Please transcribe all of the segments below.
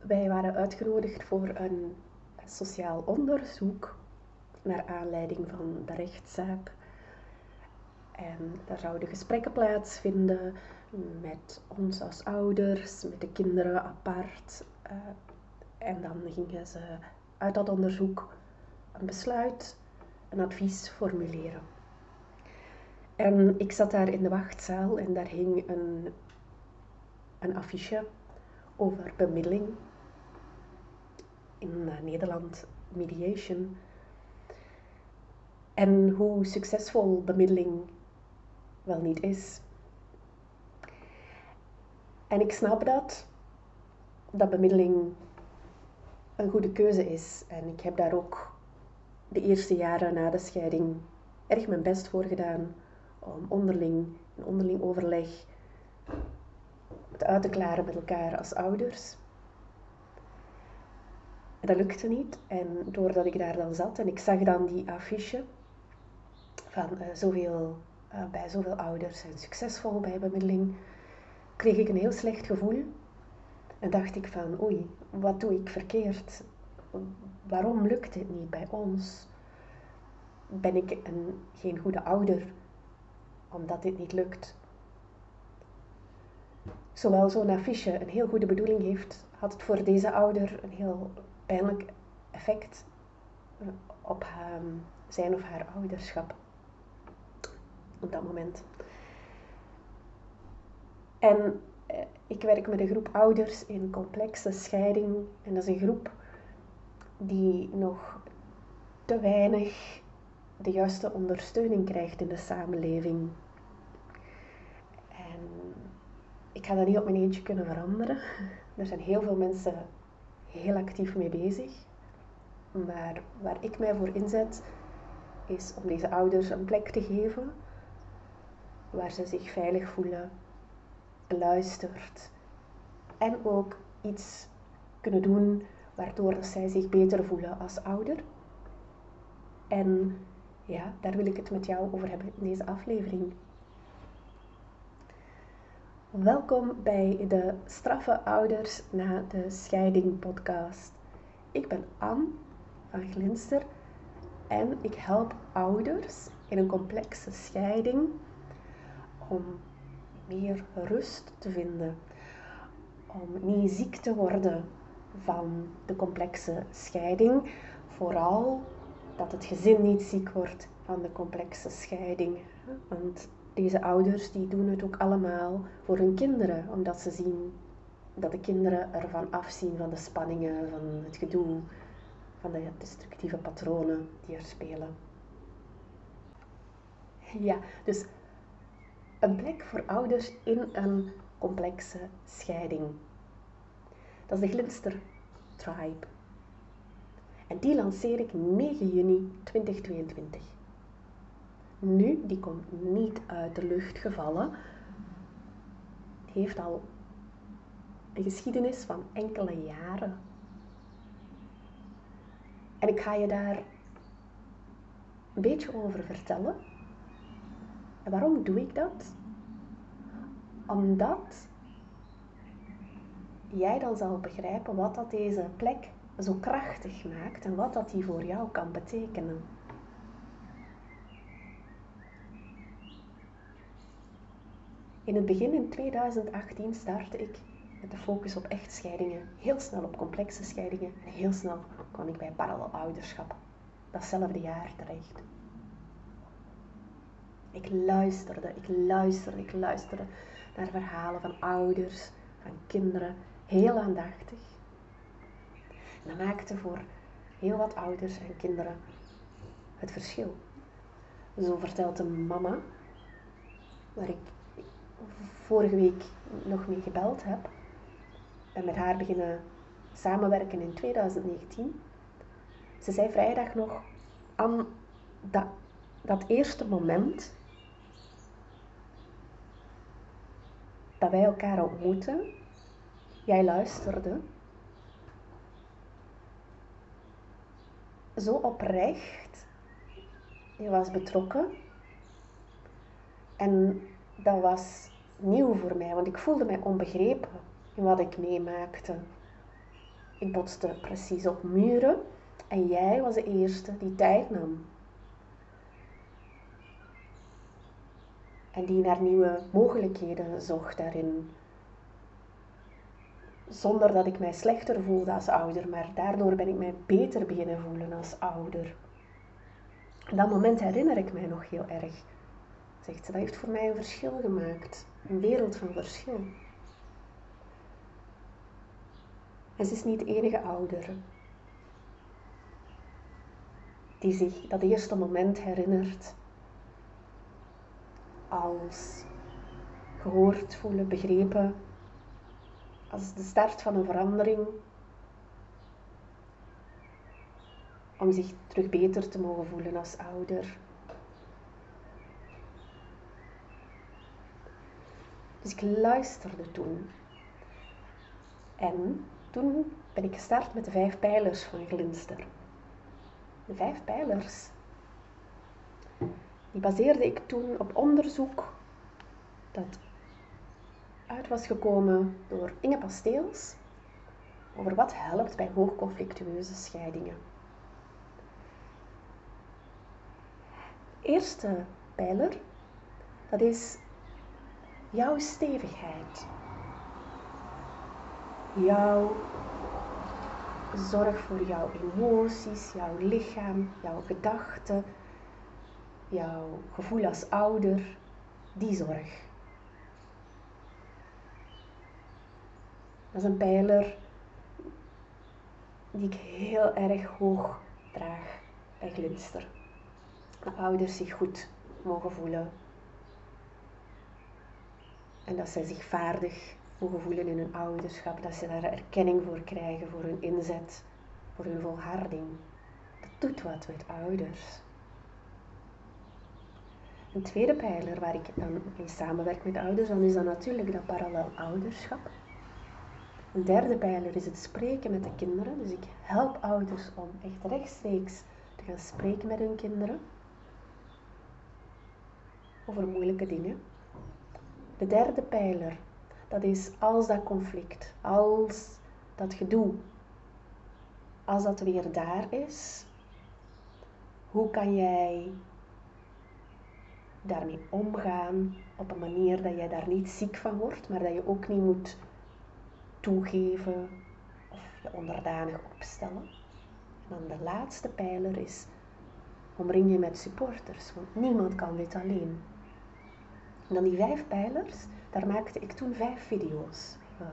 Wij waren uitgenodigd voor een sociaal onderzoek naar aanleiding van de rechtszaak. En daar zouden gesprekken plaatsvinden met ons als ouders, met de kinderen apart. Uh, en dan gingen ze uit dat onderzoek een besluit, een advies formuleren. En ik zat daar in de wachtzaal en daar hing een, een affiche over bemiddeling. In uh, Nederland mediation. En hoe succesvol bemiddeling wel niet is. En ik snap dat, dat bemiddeling een goede keuze is. En ik heb daar ook de eerste jaren na de scheiding erg mijn best voor gedaan om onderling, een onderling overleg uit te klaren met elkaar als ouders. Dat lukte niet. En doordat ik daar dan zat en ik zag dan die affiche van uh, zoveel, uh, bij zoveel ouders en succesvol bij bemiddeling, kreeg ik een heel slecht gevoel. En dacht ik van, oei, wat doe ik verkeerd? Waarom lukt dit niet bij ons? Ben ik een, geen goede ouder omdat dit niet lukt? Zowel zo'n affiche een heel goede bedoeling heeft, had het voor deze ouder een heel pijnlijk effect op zijn of haar ouderschap op dat moment. En eh, ik werk met een groep ouders in complexe scheiding. En dat is een groep die nog te weinig de juiste ondersteuning krijgt in de samenleving. En ik ga dat niet op mijn eentje kunnen veranderen. Er zijn heel veel mensen heel actief mee bezig. Maar waar ik mij voor inzet, is om deze ouders een plek te geven waar ze zich veilig voelen, beluisterd en ook iets kunnen doen waardoor zij zich beter voelen als ouder. En ja, daar wil ik het met jou over hebben in deze aflevering. Welkom bij de Straffe Ouders na de Scheiding podcast. Ik ben Anne van Glinster en ik help ouders in een complexe scheiding om meer rust te vinden, om niet ziek te worden van de complexe scheiding, vooral dat het gezin niet ziek wordt van de complexe scheiding. Want deze ouders die doen het ook allemaal voor hun kinderen, omdat ze zien dat de kinderen ervan afzien van de spanningen, van het gedoe, van de destructieve patronen die er spelen. Ja, dus een plek voor ouders in een complexe scheiding. Dat is de Glinster Tribe. En die lanceer ik 9 juni 2022. Nu, die komt niet uit de lucht gevallen. Heeft al een geschiedenis van enkele jaren. En ik ga je daar een beetje over vertellen. En waarom doe ik dat? Omdat jij dan zal begrijpen wat dat deze plek zo krachtig maakt en wat dat die voor jou kan betekenen. In het begin in 2018 startte ik met de focus op echtscheidingen, heel snel op complexe scheidingen en heel snel kwam ik bij parallel ouderschap. Datzelfde jaar terecht. Ik luisterde, ik luisterde, ik luisterde naar verhalen van ouders, van kinderen, heel aandachtig. Dat maakte voor heel wat ouders en kinderen het verschil. Zo vertelt een mama, waar ik vorige week nog mee gebeld heb, en met haar beginnen samenwerken in 2019. Ze zei vrijdag nog aan dat, dat eerste moment dat wij elkaar ontmoeten. Jij luisterde. Zo oprecht. Je was betrokken. En dat was nieuw voor mij, want ik voelde mij onbegrepen. in wat ik meemaakte. Ik botste precies op muren en jij was de eerste die tijd nam. En die naar nieuwe mogelijkheden zocht daarin. Zonder dat ik mij slechter voelde als ouder, maar daardoor ben ik mij beter beginnen voelen als ouder. dat moment herinner ik mij nog heel erg. Zegt ze, dat heeft voor mij een verschil gemaakt. Een wereld van verschil. En ze is niet de enige ouder die zich dat eerste moment herinnert als gehoord voelen, begrepen, als de start van een verandering, om zich terug beter te mogen voelen als ouder. Dus ik luisterde toen. En toen ben ik gestart met de vijf pijlers van Glinster. De vijf pijlers. Die baseerde ik toen op onderzoek dat uit was gekomen door Inge Pasteels over wat helpt bij hoogconflictueuze scheidingen. Eerste pijler, dat is jouw stevigheid. Jouw zorg voor jouw emoties, jouw lichaam, jouw gedachten, jouw gevoel als ouder, die zorg. Dat is een pijler die ik heel erg hoog draag bij Glinster. Dat ouders zich goed mogen voelen. En dat zij zich vaardig mogen voelen in hun ouderschap. Dat ze daar erkenning voor krijgen, voor hun inzet, voor hun volharding. Dat doet wat met ouders. Een tweede pijler waar ik dan in samenwerk met ouders, dan is dat natuurlijk dat parallel ouderschap. Een derde pijler is het spreken met de kinderen. Dus ik help ouders om echt rechtstreeks te gaan spreken met hun kinderen over moeilijke dingen. De derde pijler, dat is als dat conflict, als dat gedoe, als dat weer daar is, hoe kan jij daarmee omgaan op een manier dat jij daar niet ziek van wordt, maar dat je ook niet moet toegeven of je onderdanig opstellen. En dan de laatste pijler is omring je met supporters, want niemand kan dit alleen. En dan die vijf pijlers, daar maakte ik toen vijf video's van.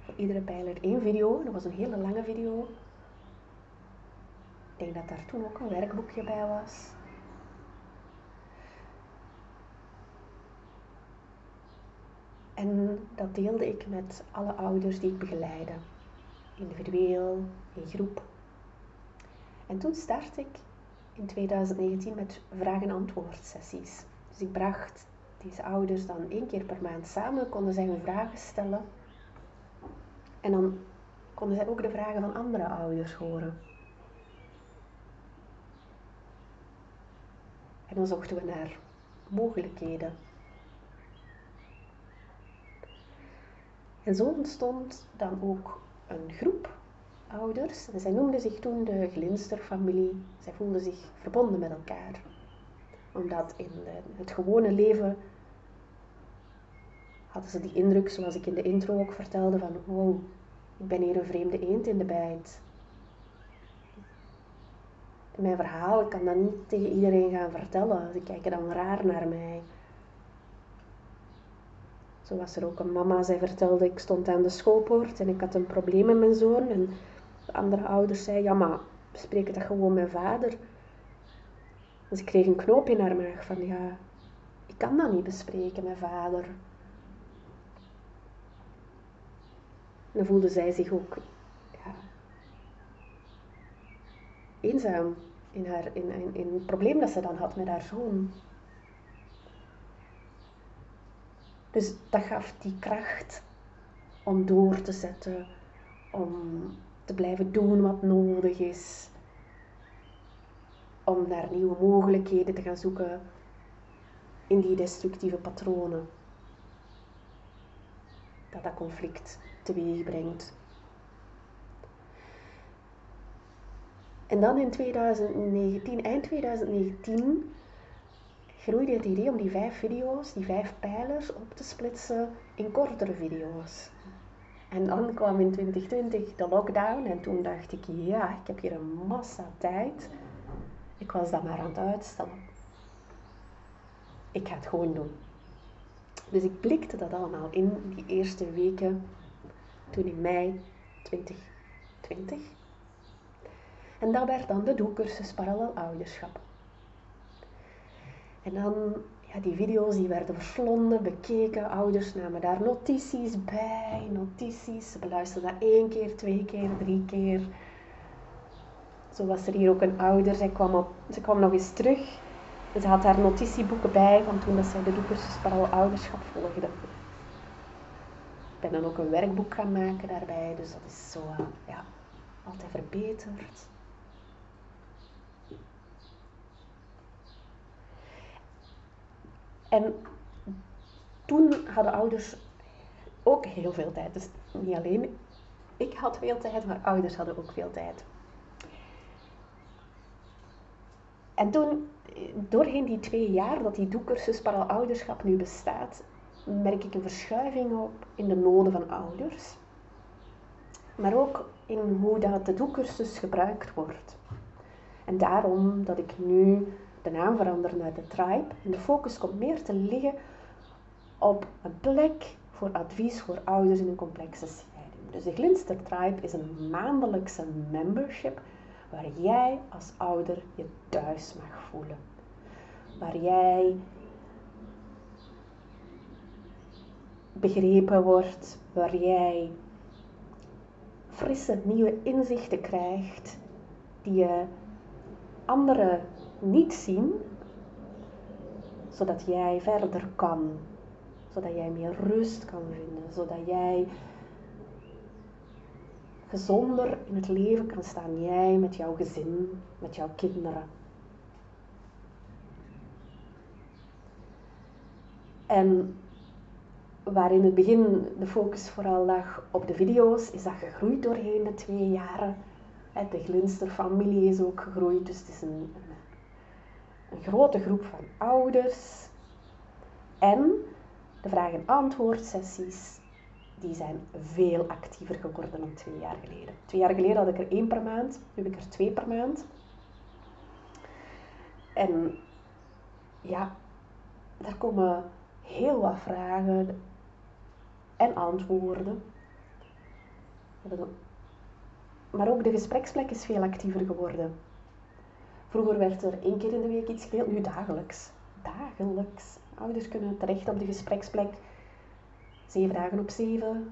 Voor iedere pijler één video, dat was een hele lange video. Ik denk dat daar toen ook een werkboekje bij was. En dat deelde ik met alle ouders die ik begeleide, individueel, in groep. En toen start ik in 2019 met vraag- en antwoord sessies. Dus ik bracht deze ouders dan één keer per maand samen, konden zij hun vragen stellen. En dan konden zij ook de vragen van andere ouders horen. En dan zochten we naar mogelijkheden En zo ontstond dan ook een groep ouders. En zij noemden zich toen de Glinsterfamilie. Zij voelden zich verbonden met elkaar. Omdat in het gewone leven hadden ze die indruk, zoals ik in de intro ook vertelde, van wow, ik ben hier een vreemde eend in de bijt. Mijn verhaal, ik kan dat niet tegen iedereen gaan vertellen. Ze kijken dan raar naar mij. Zo was er ook een mama, zij vertelde, ik stond aan de schoolpoort en ik had een probleem met mijn zoon. En de andere ouders zei, ja maar, bespreek dat gewoon met vader. Dus ik kreeg een knoop in haar maag van, ja, ik kan dat niet bespreken met vader. En dan voelde zij zich ook ja, eenzaam in, haar, in, in, in het probleem dat ze dan had met haar zoon. Dus dat gaf die kracht om door te zetten, om te blijven doen wat nodig is, om naar nieuwe mogelijkheden te gaan zoeken in die destructieve patronen. dat dat conflict teweeg brengt. En dan in 2019, eind 2019, groeide het idee om die vijf video's, die vijf pijlers, op te splitsen in kortere video's. En dan kwam in 2020 de lockdown en toen dacht ik, ja, ik heb hier een massa tijd. Ik was dat maar aan het uitstellen. Ik ga het gewoon doen. Dus ik blikte dat allemaal in die eerste weken, toen in mei 2020. En dat werd dan de doelcursus Parallel Ouderschap. En dan, ja, die video's die werden verslonden, bekeken. Ouders namen daar notities bij, notities. Ze beluisterden dat één keer, twee keer, drie keer. Zo was er hier ook een ouder. Zij kwam, op, ze kwam nog eens terug. En ze had daar notitieboeken bij van toen dat zij de doelcursus Parallel Ouderschap volgde. Ik ben dan ook een werkboek gaan maken daarbij. Dus dat is zo, ja, altijd verbeterd. En toen hadden ouders ook heel veel tijd. Dus niet alleen ik had veel tijd, maar ouders hadden ook veel tijd. En toen, doorheen die twee jaar dat die doekcursus ouderschap nu bestaat, merk ik een verschuiving op in de noden van ouders. Maar ook in hoe dat de doekcursus gebruikt wordt. En daarom dat ik nu de naam veranderen naar de tribe. En de focus komt meer te liggen op een plek voor advies voor ouders in een complexe scheiding. Dus de Glinster Tribe is een maandelijkse membership waar jij als ouder je thuis mag voelen. Waar jij begrepen wordt, waar jij frisse nieuwe inzichten krijgt die je anderen niet zien, zodat jij verder kan, zodat jij meer rust kan vinden, zodat jij gezonder in het leven kan staan, jij met jouw gezin, met jouw kinderen. En waar in het begin de focus vooral lag op de video's, is dat gegroeid doorheen de twee jaren. De Glinster-familie is ook gegroeid, dus het is een, een grote groep van ouders. En de vraag- en antwoordsessies, die zijn veel actiever geworden dan twee jaar geleden. Twee jaar geleden had ik er één per maand, nu heb ik er twee per maand. En ja, daar komen heel wat vragen en antwoorden. Maar ook de gespreksplek is veel actiever geworden. Vroeger werd er één keer in de week iets gespeeld, nu dagelijks. Dagelijks. Ouders kunnen terecht op de gespreksplek. Zeven dagen op zeven.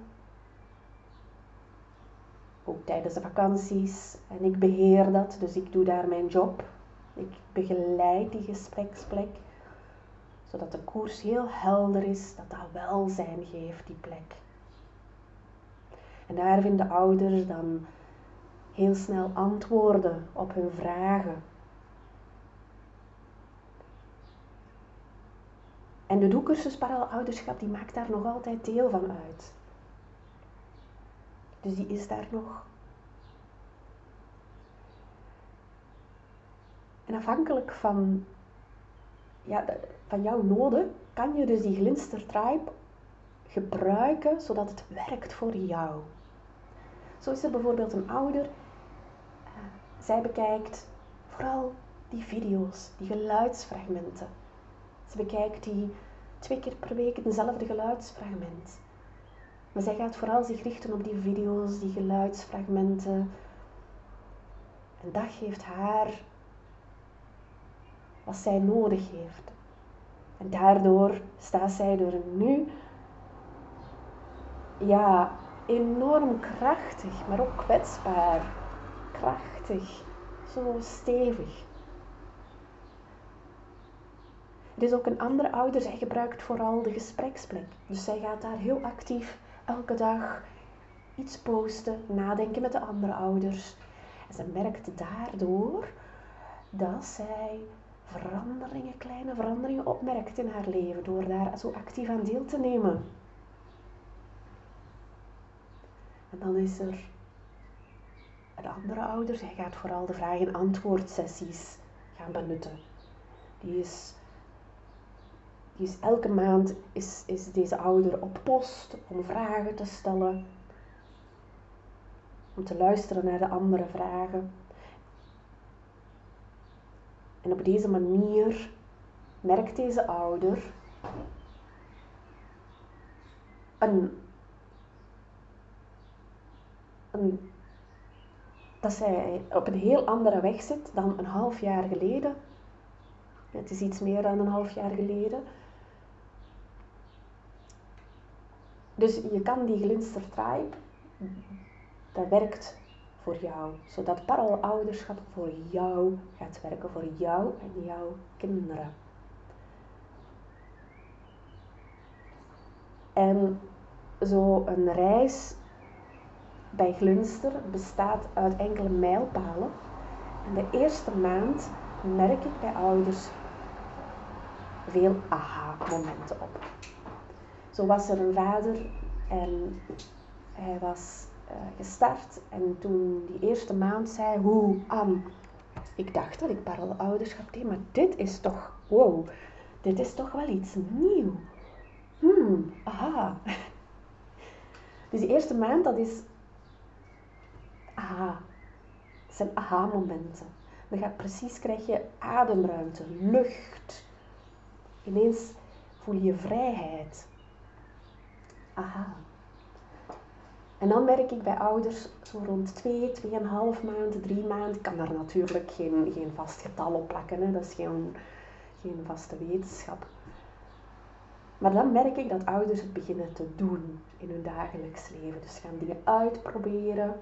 Ook tijdens de vakanties. En ik beheer dat, dus ik doe daar mijn job. Ik begeleid die gespreksplek. Zodat de koers heel helder is, dat dat welzijn geeft, die plek. En daar vinden ouders dan heel snel antwoorden op hun vragen. En de doelcursus ouderschap die maakt daar nog altijd deel van uit. Dus die is daar nog. En afhankelijk van, ja, van jouw noden kan je dus die Glinster Tribe gebruiken zodat het werkt voor jou. Zo is er bijvoorbeeld een ouder, uh, zij bekijkt vooral die video's, die geluidsfragmenten. Ze bekijkt die twee keer per week dezelfde geluidsfragment. Maar zij gaat vooral zich richten op die video's, die geluidsfragmenten. En dat geeft haar wat zij nodig heeft. En daardoor staat zij er nu ja, enorm krachtig, maar ook kwetsbaar. Krachtig, zo stevig. Er is ook een andere ouder, zij gebruikt vooral de gespreksplek. Dus zij gaat daar heel actief elke dag iets posten, nadenken met de andere ouders. En ze merkt daardoor dat zij veranderingen, kleine veranderingen opmerkt in haar leven door daar zo actief aan deel te nemen. En dan is er een andere ouder, zij gaat vooral de vraag- en antwoordsessies gaan benutten. Die is, die is elke maand is, is deze ouder op post om vragen te stellen, om te luisteren naar de andere vragen. En op deze manier merkt deze ouder een, een, dat zij op een heel andere weg zit dan een half jaar geleden. Het is iets meer dan een half jaar geleden. Dus je kan die glinstertribe, dat werkt voor jou. Zodat parallelouderschap voor jou gaat werken, voor jou en jouw kinderen. En zo een reis bij Glinster bestaat uit enkele mijlpalen. En de eerste maand merk ik bij ouders veel aha-momenten op. Zo was er een vader en hij was uh, gestart en toen die eerste maand zei, hoe aan, ik dacht dat ik parallelouderschap deed, maar dit is toch, wow, dit is toch wel iets nieuw. Hmm, aha. Dus die eerste maand, dat is aha. Dat zijn aha-momenten. Dan gaat precies, krijg je ademruimte, lucht. Ineens voel je vrijheid. Aha. En dan merk ik bij ouders zo rond 2, 2,5 maanden, 3 maanden. Ik kan daar natuurlijk geen, geen vast getal op plakken, hè. dat is geen, geen vaste wetenschap. Maar dan merk ik dat ouders het beginnen te doen in hun dagelijks leven. Dus gaan dingen uitproberen.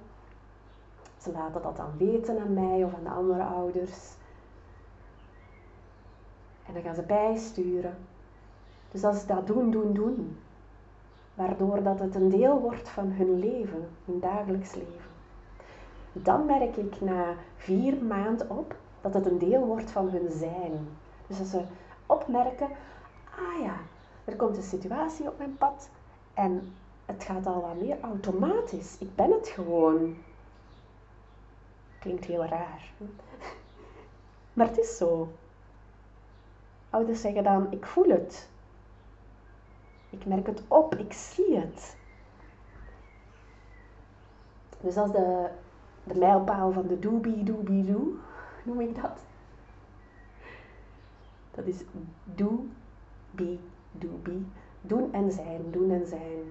Ze laten dat dan weten aan mij of aan de andere ouders. En dan gaan ze bijsturen. Dus als ze dat doen, doen, doen. Waardoor dat het een deel wordt van hun leven, hun dagelijks leven. Dan merk ik na vier maanden op dat het een deel wordt van hun zijn. Dus als ze opmerken, ah ja, er komt een situatie op mijn pad en het gaat al wat meer automatisch. Ik ben het gewoon. Klinkt heel raar. Maar het is zo. Ouders zeggen dan, ik voel het. Ik merk het op, ik zie het. Dus is de, de mijlpaal van de doobie doobie doo, noem ik dat. Dat is do, be, do, be. Doen en zijn, doen en zijn.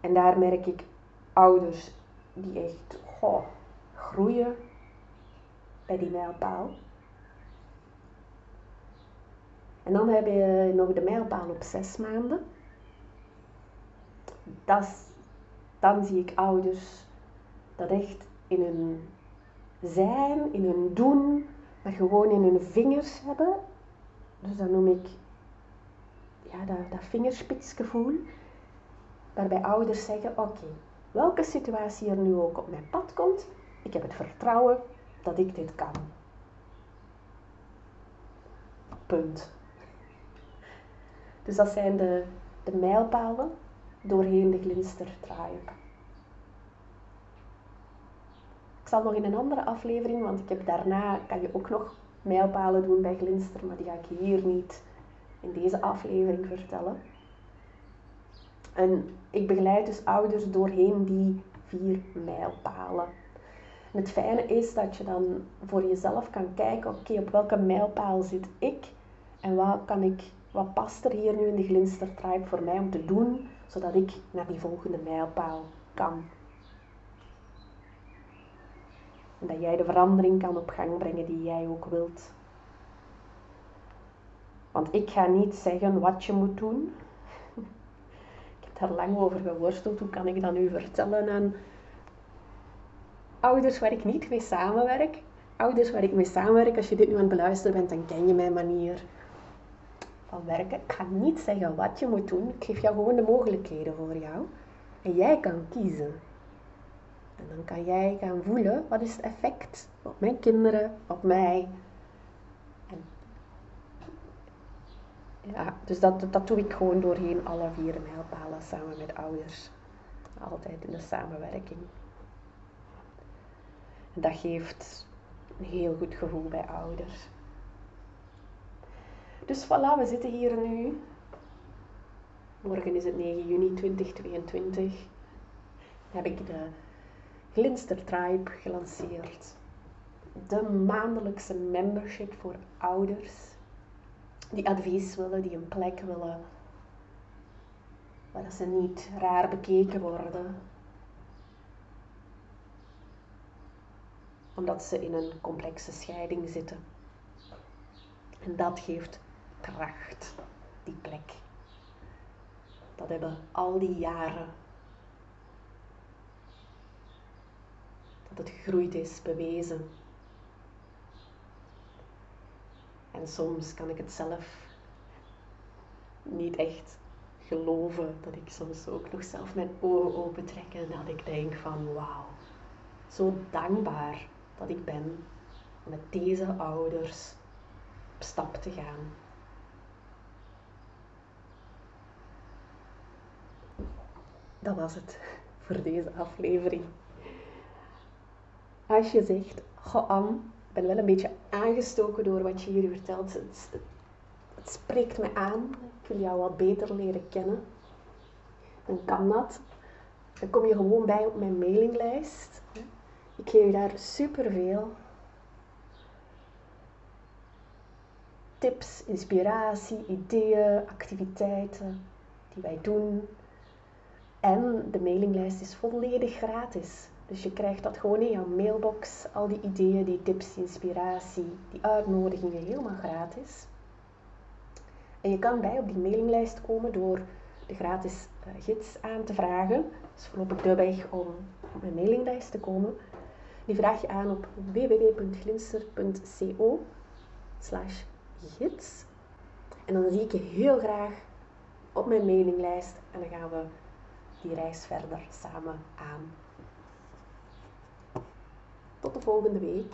En daar merk ik ouders die echt goh, groeien bij die mijlpaal. En dan heb je nog de mijlpaal op zes maanden. Dan zie ik ouders dat echt in hun zijn, in hun doen, maar gewoon in hun vingers hebben. Dus dat noem ik ja, dat, dat vingerspitsgevoel. Waarbij ouders zeggen, oké, welke situatie er nu ook op mijn pad komt, ik heb het vertrouwen dat ik dit kan. Punt. Dus dat zijn de, de mijlpalen doorheen de glinstertribe. Ik zal nog in een andere aflevering, want ik heb daarna, kan je ook nog mijlpalen doen bij glinster, maar die ga ik hier niet in deze aflevering vertellen. En ik begeleid dus ouders doorheen die vier mijlpalen. En het fijne is dat je dan voor jezelf kan kijken, oké, op welke mijlpaal zit ik en wat kan ik, wat past er hier nu in de glinstertribe voor mij om te doen, zodat ik naar die volgende mijlpaal kan. En dat jij de verandering kan op gang brengen die jij ook wilt. Want ik ga niet zeggen wat je moet doen. Ik heb daar lang over geworsteld. Hoe kan ik dat nu vertellen aan ouders waar ik niet mee samenwerk? Ouders waar ik mee samenwerk, als je dit nu aan het beluisteren bent, dan ken je mijn manier van werken. Ik ga niet zeggen wat je moet doen. Ik geef jou gewoon de mogelijkheden voor jou. En jij kan kiezen. En dan kan jij gaan voelen, wat is het effect op mijn kinderen, op mij, ja, dus dat, dat doe ik gewoon doorheen alle vier mijlpalen samen met ouders. Altijd in de samenwerking. En dat geeft een heel goed gevoel bij ouders. Dus voilà, we zitten hier nu. Morgen is het 9 juni 2022. Dan heb ik de Glinster Tribe gelanceerd. De maandelijkse membership voor ouders die advies willen, die een plek willen waar ze niet raar bekeken worden. Omdat ze in een complexe scheiding zitten. En dat geeft kracht, die plek. Dat hebben al die jaren dat het gegroeid is, bewezen. En soms kan ik het zelf niet echt geloven dat ik soms ook nog zelf mijn ogen opentrek en dat ik denk van wauw, zo dankbaar dat ik ben met deze ouders op stap te gaan. Dat was het voor deze aflevering. Als je zegt, goh Anne, ik ben wel een beetje aangestoken door wat je hier vertelt. Het, het spreekt me aan. Ik wil jou wat beter leren kennen. Dan kan dat. Dan kom je gewoon bij op mijn mailinglijst. Ik geef je daar superveel tips, inspiratie, ideeën, activiteiten die wij doen. En de mailinglijst is volledig gratis. Dus je krijgt dat gewoon in jouw mailbox, al die ideeën, die tips, die inspiratie, die uitnodigingen helemaal gratis. En je kan bij op die mailinglijst komen door de gratis uh, gids aan te vragen. Dat is voorlopig de weg om op mijn mailinglijst te komen. Die vraag je aan op www.glinster.co gids. En dan zie ik je heel graag op mijn mailinglijst en dan gaan we die reis verder samen aan. Tot de volgende week.